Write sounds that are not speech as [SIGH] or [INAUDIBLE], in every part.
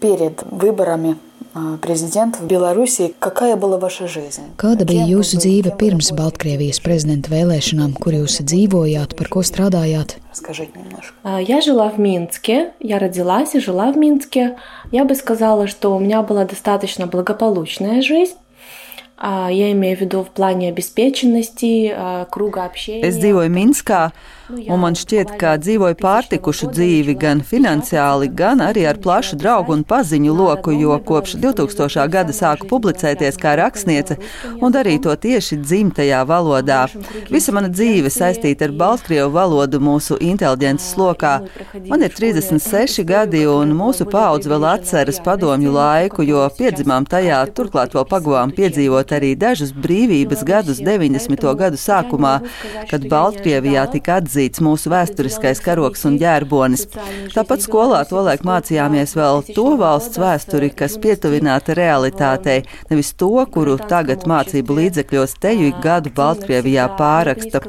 перед выборами президента в Беларуси. Какая была ваша жизнь? Kāda bija jūsu dzīve pirms Baltkrievijas prezidenta vēlēšanām, kur jūs dzīvojāt, par ko strādājāt? Расскажите немножко. Я жила в Минске, я родилась и жила в Минске. Я бы сказала, что у меня была достаточно благополучная жизнь. Я имею в виду в плане обеспеченности, круга общения. Es dzīvoju Minskā, un man šķiet, ka dzīvoju pārtikušu dzīvi gan finansiāli, gan arī ar plašu draugu un paziņu loku, jo kopš 2000. gada sāku publicēties kā rakstniece un darīju to tieši dzimtajā valodā. Visa mana dzīve saistīta ar Baltkrievu valodu mūsu inteliģences lokā. Man ir 36 gadi, un mūsu paudze vēl atceras padomju laiku, jo piedzimām tajā, turklāt vēl pagavām piedzīvot arī dažus brīvības gadus 90. gadu sākumā, kad Baltkrievijā tika atzīts mūsu vēsturiskais karoks un ģērbonis. Tāpat skolā tolaik mācījāmies vēl to valsts vēsturi, kas pietuvināta realitātei, nevis to, kuru tagad mācību līdzekļos teju ik gadu Baltkrievijā pāraksta.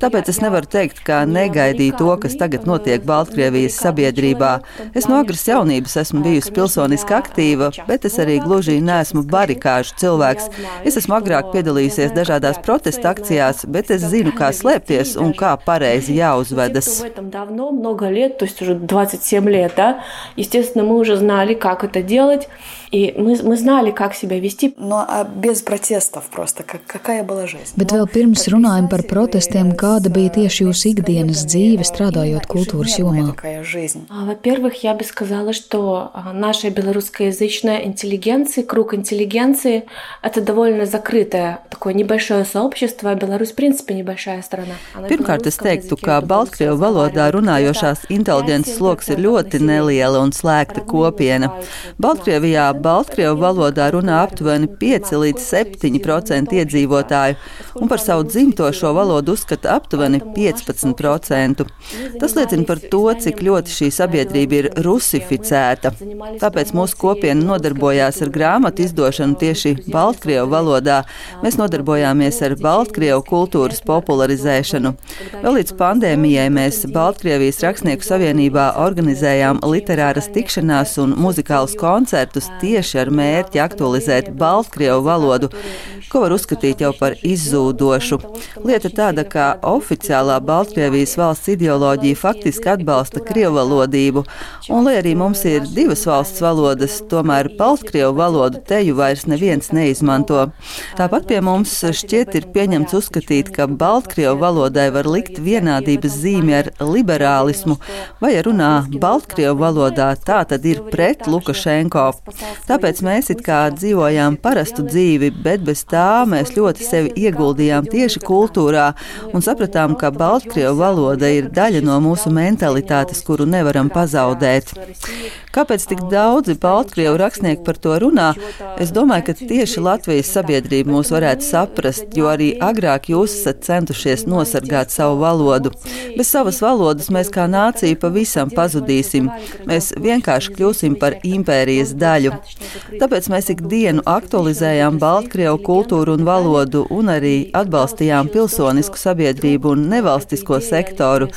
Tāpēc es nevaru teikt, ka negaidīju to, kas tagad notiek Baltkrievijas sabiedrībā. Es no agras jaunības esmu bijusi pilsoniski aktīva, bet es arī gluži neesmu barikāžu cilvēks. Es esmu agrāk piedalījusies dažādās protesta akcijās, bet es zinu, kā slēpties un kā pareizi jāuzvedas. давно, много лет, то есть уже 27 лет, да, естественно, мы уже знали, как это делать, и мы, мы знали, как себя вести. Ну, а без протестов просто, как, какая была жизнь? Bet vēl pirms runājam par protestiem, kāda bija tieši jūsu ikdienas dzīve, strādājot kultūras jomā? Жизнь? Во-первых, я бы сказала, что наша белорусскоязычная интеллигенция, круг интеллигенции, это довольно закрытое, такое небольшое сообщество. Беларусь, в принципе, небольшая страна. Pirmkārt, es teiktu, ka Baltkrievu valodā runājošās inteliģences sloks ir ļoti neliela un slēgta kopiena. Baltkrievijā Baltkrievu valodā runā aptuveni 5 līdz 7% iedzīvotāju, un par savu dzimto šo valodu uzskata aptuveni 15%. Tas liecina par to, cik ļoti šī sabiedrība ir rusificēta. Tāpēc mūsu kopiena nodarbojās ar grāmatu izdošanu tieši Baltkrievu valodā. Mēs nodarbojāmies ar Baltkrievu kultūras popularizēšanu. Vēl līdz pandēmijai mēs Baltkrievijas Rakstnieku savienībā organizējām literāras tikšanās un muzikālus koncertus tieši ar mērķi aktualizēt Baltkrievu valodu, ko var uzskatīt jau par izzūdošu. Lieta tāda, ka oficiālā Baltkrievijas valsts ideoloģija faktiski atbalsta krievalodību, un lai arī mums ir divas valsts valodas, tomēr Baltkrievu valodu teju vairs neviens neizmanto. Tāpat pie mums šķiet ir pieņemts uzskatīt, ka Baltkrievu valodai var likt vienādības zīmi ar liberālismu, vai ja runā Baltkrievu valodā, tā tad ir pret Lukašenko. Tāpēc mēs it kā dzīvojām parastu dzīvi, bet bez tā mēs ļoti sevi ieguldījām tieši kultūrā un sapratām, ka Baltkrievu valoda ir daļa no mūsu mentalitātes, kuru nevaram pazaudēt. Kāpēc tik daudzi Baltkrievu rakstnieki par to runā? Es domāju, ka tieši Latvijas sabiedrība mūs varētu saprast, jo arī agrāk jūs esat centušies nosargāt savu valodu. Bez savas valodas mēs kā nācija pavisam pazudīsim. Mēs vienkārši kļūsim par impērijas daļu. Tāpēc mēs ikdienu aktualizējām Baltkrievu kultūru un valodu un arī atbalstījām pilsonisku sabiedrību un nevalstisko sektoru,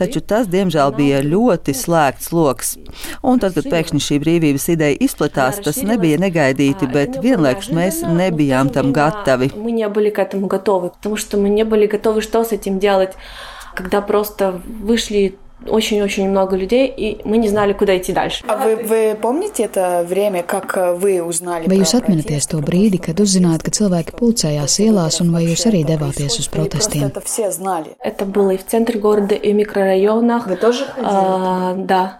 taču tas, diemžēl, bija ļoti slēgts loks. Un tad, kad pēkšņi šī brīvības ideja izplatās, tas nebija negaidīti, bet vienlaikus mēs nebijām tam gatavi. Мы не были к этому готовы, потому что мы не были готовы, что с этим делать, когда просто вышли очень-очень много людей, и мы не знали, куда идти дальше. А вы, вы помните это время, как вы узнали? Vai jūs atminaties to brīdi, kad uzzinājāt, ka cilvēki pulcējās ielās, un vai jūs arī devāties uz protestiem? Это все знали. Это было и в центре города, и в микрорайонах. Вы тоже ходили? А, да, конечно.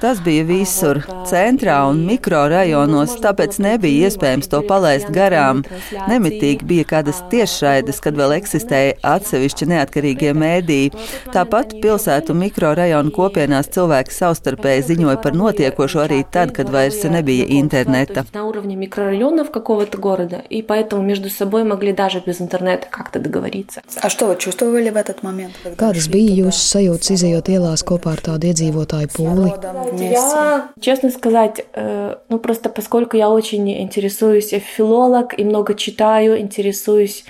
Tas bija visur, centrā un mikrorajonos, tāpēc nebija iespējams to palaist garām. Nemitīgi bija kādas tiešraides, kad vēl eksistēja atsevišķi neatkarīgie mēdīji. Tāpat pilsētu mikrorajonu kopienās cilvēki savstarpēji ziņoja par notiekošo arī tad, kad vairs nebija interneta. На уровне микрорайонов какого-то города, и поэтому между собой могли даже без интернета как-то договориться. А что вы чувствовали в этот момент? когда Kādas шли bija jūsu sajūtas izējot ielās kopā ar tādu iedzīvotāju pūli? народом вместе? Я, честно сказать, э, ну просто поскольку я очень интересуюсь, я филолог и много читаю, интересуюсь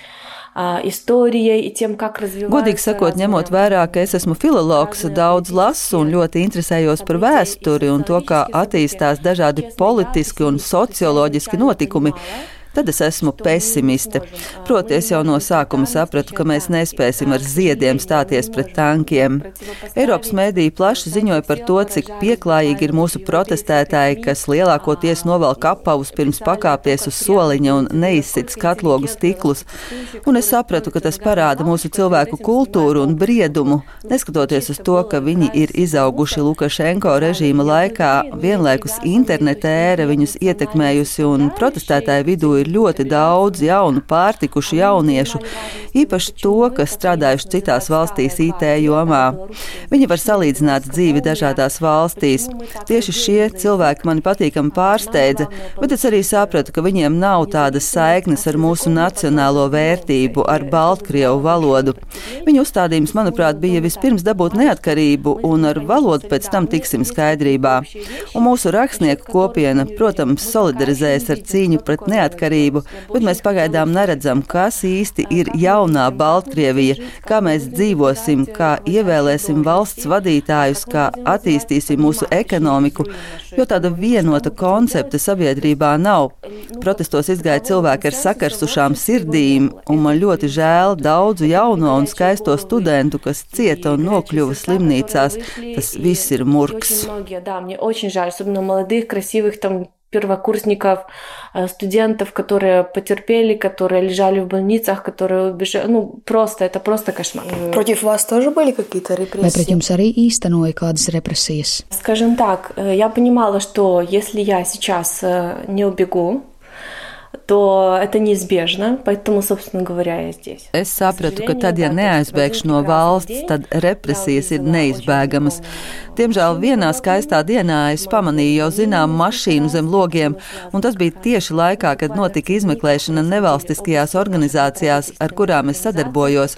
историей и тем, как развиваются. Godīgi sakot, ņemot vērā, ka es esmu filologs, daudz lasu un ļoti interesējos par vēsturi un to, kā attīstās dažādi politiski un socioloģiski notikumi. Tad es esmu pesimiste. Proti, es jau no sākuma sapratu, ka mēs nespēsim ar ziediem stāties pret tankiem. Eiropas mēdīja plaši ziņoja par to, cik pieklājīgi ir mūsu protestētāji, kas lielākoties novelk apavus pirms pakāpties uz soliņa un neizsit skatlogu stiklus. Un es sapratu, ka tas parāda mūsu cilvēku kultūru un briedumu, neskatoties uz to, ka viņi ir izauguši Lukašenko režīma laikā, vienlaikus interneta ēra viņus ietekmējusi un protestētāju vidū ir ļoti daudz jaunu, pārtikušu jauniešu, īpaši to, kas strādājuši citās valstīs IT jomā. Viņi var salīdzināt dzīvi dažādās valstīs. Tieši šie cilvēki mani patīkami pārsteidza, bet es arī sapratu, ka viņiem nav tādas saiknes ar mūsu nacionālo vērtību, ar Baltkrievu valodu. Viņu uzstādījums, manuprāt, bija vispirms dabūt neatkarību, un ar valodu pēc tam tiksim skaidrībā. Un mūsu rakstnieku kopiena, protams, solidarizējas ar cīņu pret neatkarību neatkarību, bet mēs pagaidām neredzam, kas īsti ir jaunā Baltkrievija, kā mēs dzīvosim, kā ievēlēsim valsts vadītājus, kā attīstīsim mūsu ekonomiku, jo tāda vienota koncepta sabiedrībā nav. Protestos izgāja cilvēki ar sakarsušām sirdīm, un man ļoti žēl daudzu jauno un skaisto studentu, kas cieta un nokļuva slimnīcās. Tas viss ir murgs. Первокурсников, студентов, которые потерпели, которые лежали в больницах, которые убежали. Ну, просто, это просто кошмар. Против вас тоже были какие-то репрессии? Vai pret jums arī īstenoja kādas represijas? Скажем так, я понимала, что если я сейчас не убегу, то это неизбежно, поэтому, собственно говоря, я здесь. Es sapratu, ka tad, ja neaizbēgšu no valsts, tad represijas ir neizbēgamas. Diemžēl vienā skaistā dienā es pamanīju jau zināmu mašīnu zem logiem, un tas bija tieši laikā, kad notika izmeklēšana nevalstiskajās organizācijās, ar kurām es sadarbojos.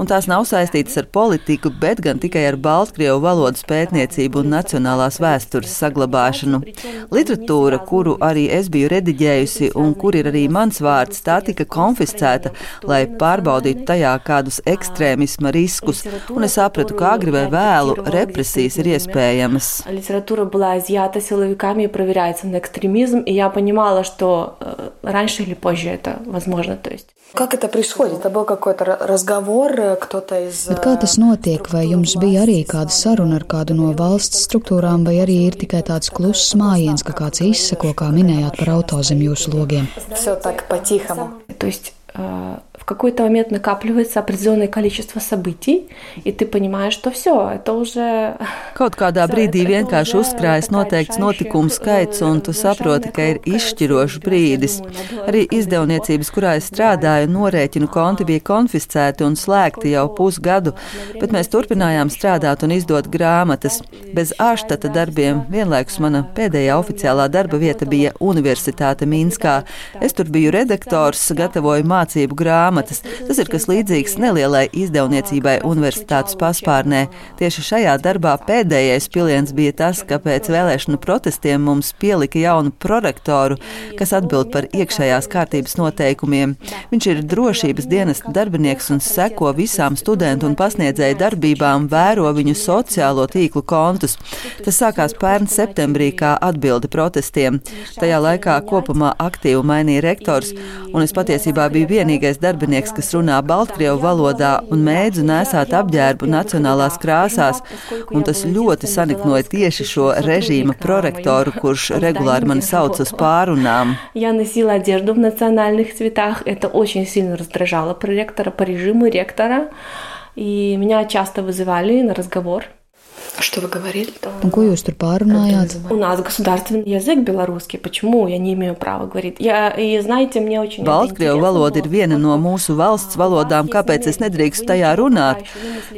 Un tās nav saistītas ar politiku, bet gan tikai ar Baltkrievu valodas pētniecību un nacionālās vēstures saglabāšanu. Literatūra, kuru arī es biju rediģējusi un kur ir arī mans vārds, tā tika konfiscēta, lai pārbaudītu tajā kādus ekstrēmisma riskus, un es sapratu, ka agri vai vēlu represijas ir iespējamas. Литература была изъята силовиками и проверяется на экстремизм, и я понимала, что раньше или позже это возможно. То есть. Как это происходит? Это был какой-то разговор, кто-то из... Bet kā tas notiek? Vai jums bija arī kāda saruna ar kādu no valsts struktūrām, vai arī ir tikai tāds kluss mājiens, ka kāds izsako, kā minējāt par auto zem jūsu logiem? Все так по-тихому. То есть в какой-то момент накапливается определенное количество событий, и ты понимаешь, что все, это уже... [LAUGHS] Kaut kādā brīdī vienkārši uzkrājas noteikts notikumu skaits, un tu saproti, ka ir izšķirošs brīdis. Arī izdevniecības, kurā es strādāju, norēķinu konti bija konfiscēti un slēgti jau pusgadu, bet mēs turpinājām strādāt un izdot grāmatas. Bez ārštata darbiem vienlaikus mana pēdējā oficiālā darba vieta bija Universitāte Minskā. Es tur biju redaktors, gatavoju mācību grāmatas grāmatas. Tas ir kas līdzīgs nelielai izdevniecībai universitātes paspārnē. Tieši šajā darbā pēdējais piliens bija tas, ka pēc vēlēšanu protestiem mums pielika jaunu prorektoru, kas atbild par iekšējās kārtības noteikumiem. Viņš ir drošības dienesta darbinieks un seko visām studentu un pasniedzēju darbībām, vēro viņu sociālo tīklu kontus. Tas sākās pērn septembrī kā atbilde protestiem. Tajā laikā kopumā aktīvi mainīja rektors, un es patiesībā biju vienīgais darbinieks darbinieks, kas runā Baltkrievu valodā un mēdzu nesāt apģērbu nacionālās krāsās, un tas ļoti saniknoja tieši šo režīma prorektoru, kurš regulāri mani sauc uz pārunām. Я носила одежду в национальных цветах. Это очень сильно раздражало проректора по режиму ректора. И меня часто вызывали на разговор. Что вы говорили? Un ko jūs tur pārunājāt? У нас государственный язык белорусский. Почему я не имею права говорить? Я, и знаете, мне очень Baltkrievu valoda ir viena no mūsu valsts valodām, kāpēc es nedrīkstu tajā runāt.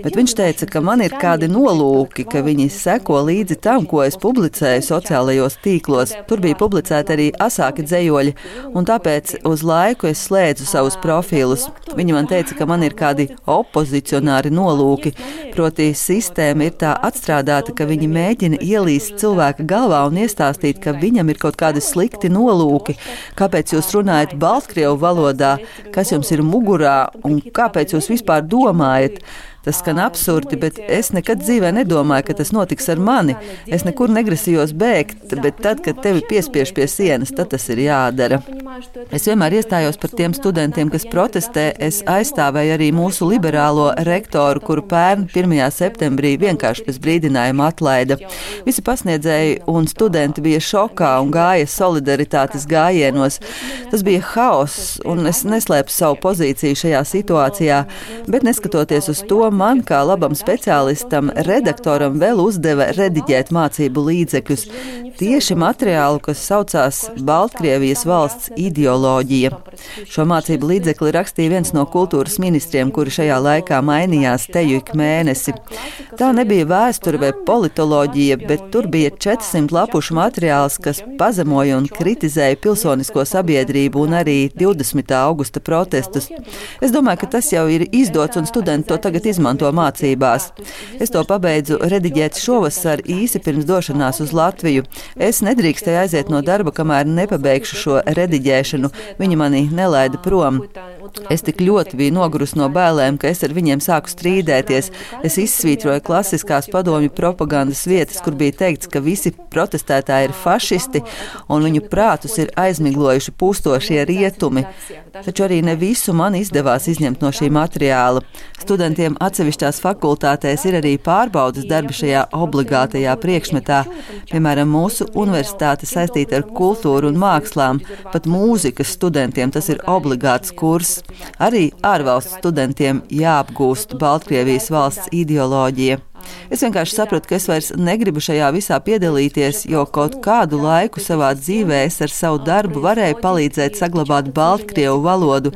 Bet viņš teica, ka man ir kādi nolūki, ka viņi seko līdzi tam, ko es publicēju sociālajos tīklos. Tur bija publicēti arī asāki dzējoļi, un tāpēc uz laiku es slēdzu savus profilus. Viņi man teica, ka man ir kādi opozicionāri nolūki, proti sistēma ir tā atstrādāta izstrādāta, ka viņi mēģina ielīst cilvēka galvā un iestāstīt, ka viņam ir kaut kādi slikti nolūki, kāpēc jūs runājat Baltkrievu valodā, kas jums ir mugurā un kāpēc jūs vispār domājat. Tas skan absurdi, bet es nekad dzīvē nedomāju, ka tas notiks ar mani. Es nekur negrasījos bēgt, bet tad, kad tevi piespiež pie sienas, tad tas ir jādara. Es vienmēr iestājos par tiem studentiem, kas protestē. Es aizstāvēju arī mūsu liberālo rektoru, kuru pērn 1. septembrī vienkārši bez brīdinājuma atlaida. Visi pasniedzēji un studenti bija šokā un gāja solidaritātes gājienos. Tas bija haoss, un es neslēpu savu pozīciju šajā situācijā, bet neskatoties uz to, man, kā labam speciālistam, redaktoram vēl uzdeva rediģēt mācību līdzekļus, tieši materiālu, kas saucās Baltkrievijas valsts ideoloģija. Šo mācību līdzekli rakstīja viens no kultūras ministriem, kuri šajā laikā mainījās teju ik mēnesi. Tā nebija vēsture vai politoloģija, bet tur bija 400 lapušu materiāls, kas pazemoja un kritizēja pilsonisko sabiedrību un arī 20. augusta protestus. Es domāju, ka tas jau ir izdots un studenti to tagad izmanto mācībās. Es to pabeidzu rediģēt šovasar īsi pirms došanās uz Latviju. Es nedrīkstēju aiziet no darba, kamēr nepabeigšu šo rediģēšanu. Viņi mani nelaida prom. Es tik ļoti biju nogurusi no bēlēm, ka es ar viņiem sāku strīdēties. Es izsvītroju klasiskās padomju propagandas vietas, kur bija teikts, ka visi protestētāji ir fašisti un viņu prātus ir aizmiglojuši pūstošie rietumi. Taču arī ne visu man izdevās izņemt no šī materiāla. Studentiem atsevišķās fakultātēs ir arī pārbaudas darbi šajā obligātajā priekšmetā. Piemēram, mūsu universitāte saistīta ar kultūru un mākslām, pat mūzikas studentiem tas ir obligāts kurs. Arī ārvalstu studentiem jāapgūst Baltkrievijas valsts ideoloģija. Es vienkārši sapratu, ka es vairs negribu šajā visā piedalīties, jo kaut kādu laiku savā dzīvē es ar savu darbu varēju palīdzēt saglabāt Baltkrievu valodu,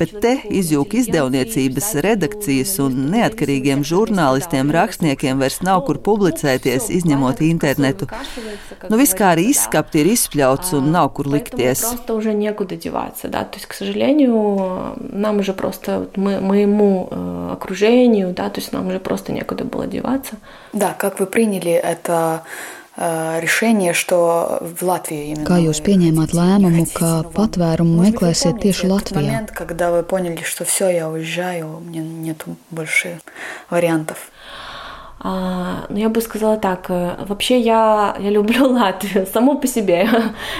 bet te izjūka izdevniecības, redakcijas un neatkarīgiem žurnālistiem, rakstniekiem vairs nav kur publicēties, izņemot internetu. Nu, viss kā arī izskapt ir izspļauts un nav kur likties. Да? То есть, к сожалению, нам уже просто, мы, моему э, окружению, да, то есть нам уже просто некуда было деваться развиваться. Да, как вы приняли это э, решение, что в Латвии именно. Kā jūs pieņēmāt lēmumu, ka patvērumu meklēsiet tieši Latvijā? Момент, когда вы поняли, что все, я уезжаю, у меня нет больше вариантов. А, ну, я бы сказала так, э, вообще я, я люблю Латвiju [LAUGHS] само по себе.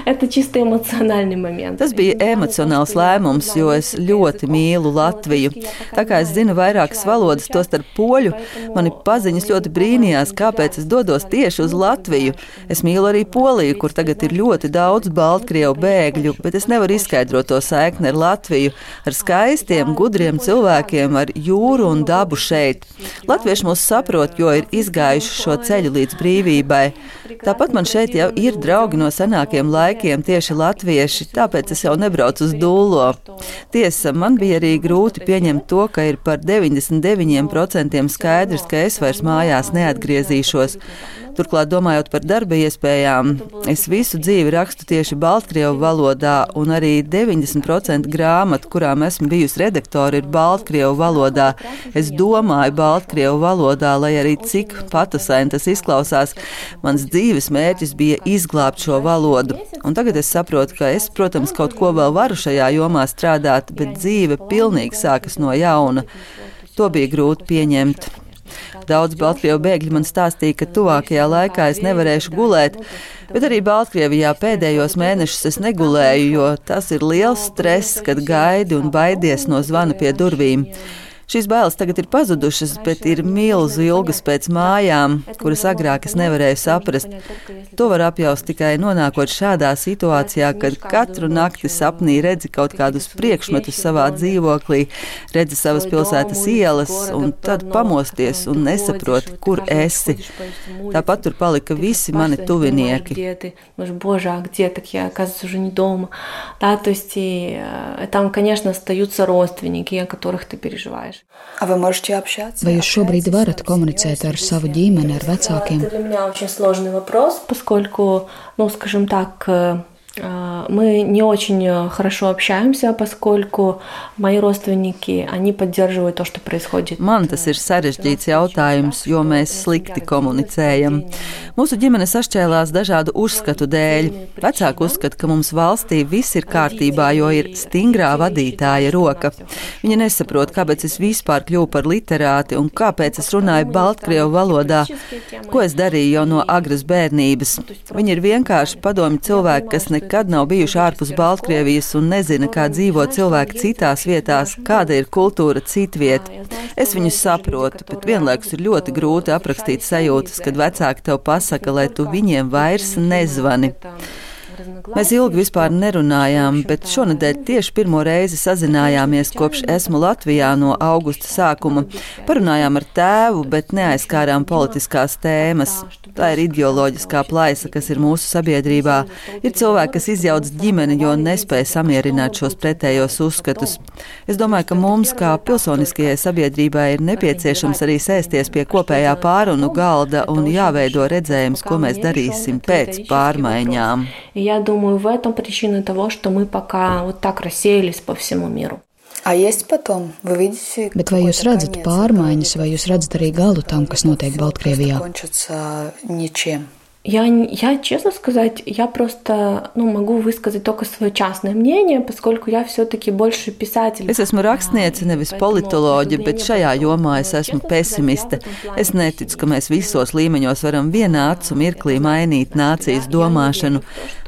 Это чисто эмоциональный момент. Tas bija emocionāls lēmums, jo es ļoti mīlu Latviju. Tā kā es zinu vairākas valodas, to starp poļu, mani paziņas ļoti brīnījās, kāpēc es dodos tieši uz Latviju. Es mīlu arī Poliju, kur tagad ir ļoti daudz Baltkrievu bēgļu, bet es nevaru izskaidrot to saikni ar Latviju, ar skaistiem, gudriem cilvēkiem, ar jūru un dabu šeit. Latvieši mūs saprot, jo jo ir izgājuši šo ceļu līdz brīvībai. Tāpat man šeit jau ir draugi no senākiem laikiem, tieši latvieši, tāpēc es jau nebraucu uz dūlo. Tiesa, man bija arī grūti pieņemt to, ka ir par 99% skaidrs, ka es vairs mājās neatgriezīšos. Turklāt, domājot par darba iespējām, es visu dzīvi rakstu tieši Baltkrievu valodā, un arī 90% grāmatu, kurām esmu bijusi redaktore, ir Baltkrievu valodā. Es domāju Baltkrievu valodā, lai arī cik patasaini tas izklausās, mans dzīves mērķis bija izglābt šo valodu. Un tagad es saprotu, ka es, protams, kaut ko vēl varu šajā jomā strādāt, bet dzīve pilnīgi sākas no jauna. To bija grūti pieņemt. Daudz Baltkrievu bēgļi man stāstīja, ka tuvākajā laikā es nevarēšu gulēt, bet arī Baltkrievijā pēdējos mēnešus es negulēju, jo tas ir liels stress, kad gaidi un baidies no zvana pie durvīm. Šīs bailes tagad ir pazudušas, bet ir milzu ilgas pēc mājām, kuras agrāk es nevarēju saprast. To var apjaust tikai nonākot šādā situācijā, kad katru nakti sapnī redzi kaut kādus priekšmetus savā dzīvoklī, redzi savas pilsētas ielas, un tad pamosties un nesaproti, kur esi. Tāpat tur palika visi mani tuvinieki. Боже, а где так я, оказывается, уже не дома. Да, то есть и, там, конечно, остаются родственники, о которых ты переживаешь. Vai jūs šobrīd varat komunicēt ar savu ģimeni, ar vecākiem? Для меня очень сложный вопрос, поскольку, ну, скажем так, Мы не очень хорошо общаемся, поскольку мои родственники, они поддерживают то, что происходит. Man tas ir sarežģīts jautājums, jo mēs slikti komunicējam. Mūsu ģimene sašķēlās dažādu uzskatu dēļ. Vecāki uzskata, ka mums valstī viss ir kārtībā, jo ir stingrā vadītāja roka. Viņi nesaprot, kāpēc es vispār kļuvu par literāti un kāpēc es runāju Baltkrievu valodā, ko es darīju jau no agras bērnības. Viņi ir vienkārši padomi cilvēki, kas nekad nekad nav bijuši ārpus Baltkrievijas un nezina, kā dzīvo cilvēki citās vietās, kāda ir kultūra citvieta. Es viņus saprotu, bet vienlaikus ir ļoti grūti aprakstīt sajūtas, kad vecāki tev pasaka, lai tu viņiem vairs nezvani. Mēs ilgi vispār nerunājām, bet šonadēļ tieši pirmo reizi sazinājāmies kopš esmu Latvijā no augusta sākuma. Parunājām ar tēvu, bet neaizskārām politiskās tēmas. Tā ir ideoloģiskā plaisa, kas ir mūsu sabiedrībā. Ir cilvēki, kas izjauc ģimeni, jo nespēja samierināt šos pretējos uzskatus. Es domāju, ka mums, kā pilsoniskajai sabiedrībai, ir nepieciešams arī sēsties pie kopējā pārunu galda un jāveido redzējums, ko mēs darīsim pēc pārmaiņām. Я думаю, в этом причина того, что мы пока вот так рассеялись по всему миру. А есть потом, вы видите, Bet vai jūs redzat pārmaiņas, vai jūs redzat arī galu tam, kas notiek Baltkrievijā? Кончится ничем. Я, я, честно сказать, я просто ну, могу высказать только свое частное мнение, поскольку я все-таки больше писатель. Es esmu rakstniece, nevis politoloģe, bet šajā jomā es esmu pesimiste. Es neticu, ka mēs visos līmeņos varam vienā acu mirklī mainīt nācijas domāšanu.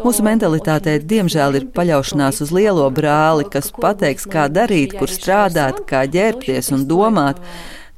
Mūsu mentalitātē, diemžēl, ir paļaušanās uz lielo brāli, kas pateiks, kā darīt, kur strādāt, kā ģērbties un domāt.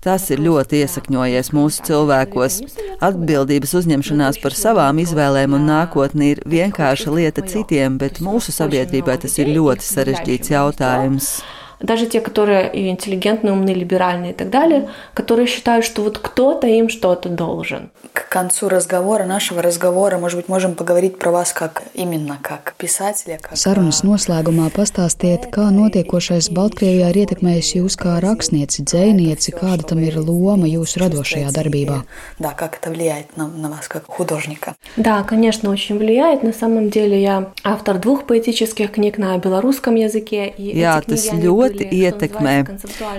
Tas ir ļoti iesakņojies mūsu cilvēkos. Atbildības uzņemšanās par savām izvēlēm un nākotni ir vienkārša lieta citiem, bet mūsu sabiedrībai tas ir ļoti sarežģīts jautājums. даже те, которые и интеллигентные, умные, либеральные и так далее, которые считают, что вот кто-то им что-то должен. К концу разговора, нашего разговора, может быть, можем поговорить про вас как именно как писателя. Как... Sarunas noslēgumā pastāstiet, kā notiekošais Baltkrievijā ir ietekmējis jūs kā rakstnieci, dzēnieci, kāda tam ir loma jūsu radošajā darbībā. Да, как это влияет на, на вас как художника? Да, конечно, очень влияет. На самом деле я автор двух поэтических книг на белорусском языке. И Jā, tas ļoti ļoti ietekmē.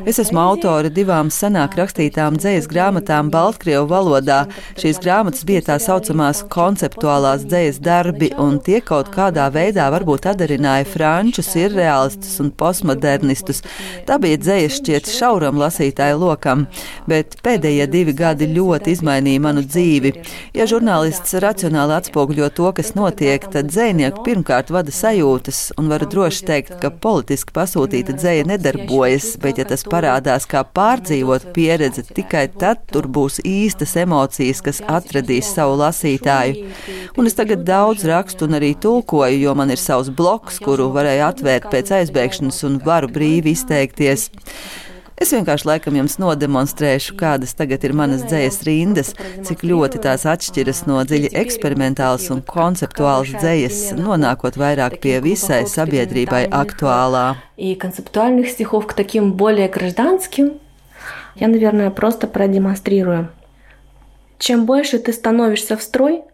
Es esmu autore divām senāk rakstītām dzējas grāmatām Baltkrievu valodā. Šīs grāmatas bija tā saucamās konceptuālās dzējas darbi, un tie kaut kādā veidā varbūt atdarināja frančus, irreālistus un postmodernistus. Tā bija dzējas šķiet šauram lasītāju lokam, bet pēdējie divi gadi ļoti izmainīja manu dzīvi. Ja žurnālists racionāli atspoguļo to, kas notiek, tad dzējnieku pirmkārt vada sajūtas, un varu droši teikt, ka politiski pasūtīta pieeja nedarbojas, bet ja tas parādās kā pārdzīvot pieredze, tikai tad tur būs īstas emocijas, kas atradīs savu lasītāju. Un es tagad daudz rakstu un arī tulkoju, jo man ir savs bloks, kuru varēju atvērt pēc aizbēgšanas un varu brīvi izteikties. Es vienkārši laikam jums nodemonstrēšu, kādas tagad ir manas dzējas rindas, cik ļoti tās atšķiras no dziļi eksperimentālas un konceptuālas dzējas, nonākot vairāk pie visai sabiedrībai aktuālā. И концептуальных стихов к таким более гражданским я, наверное, просто продемонстрирую. Чем больше ты становишься в строй,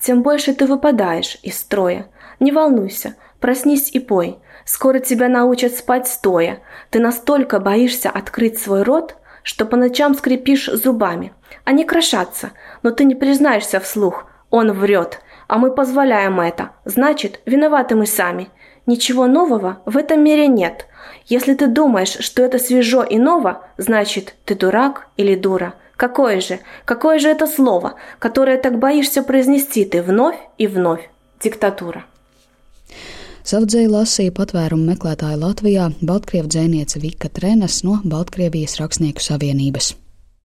тем больше ты выпадаешь из строя. Не волнуйся, проснись и пой – Скоро тебя научат спать стоя. Ты настолько боишься открыть свой рот, что по ночам скрипишь зубами. Они крошатся, но ты не признаешься вслух. Он врет, а мы позволяем это. Значит, виноваты мы сами. Ничего нового в этом мире нет. Если ты думаешь, что это свежо и ново, значит, ты дурак или дура. Какое же, какое же это слово, которое так боишься произнести ты вновь и вновь? Диктатура. Savu dzēju lasīja patvērumu meklētāja Latvijā Baltkrievu dzēniece Vika Trenes no Baltkrievijas Rakstnieku savienības.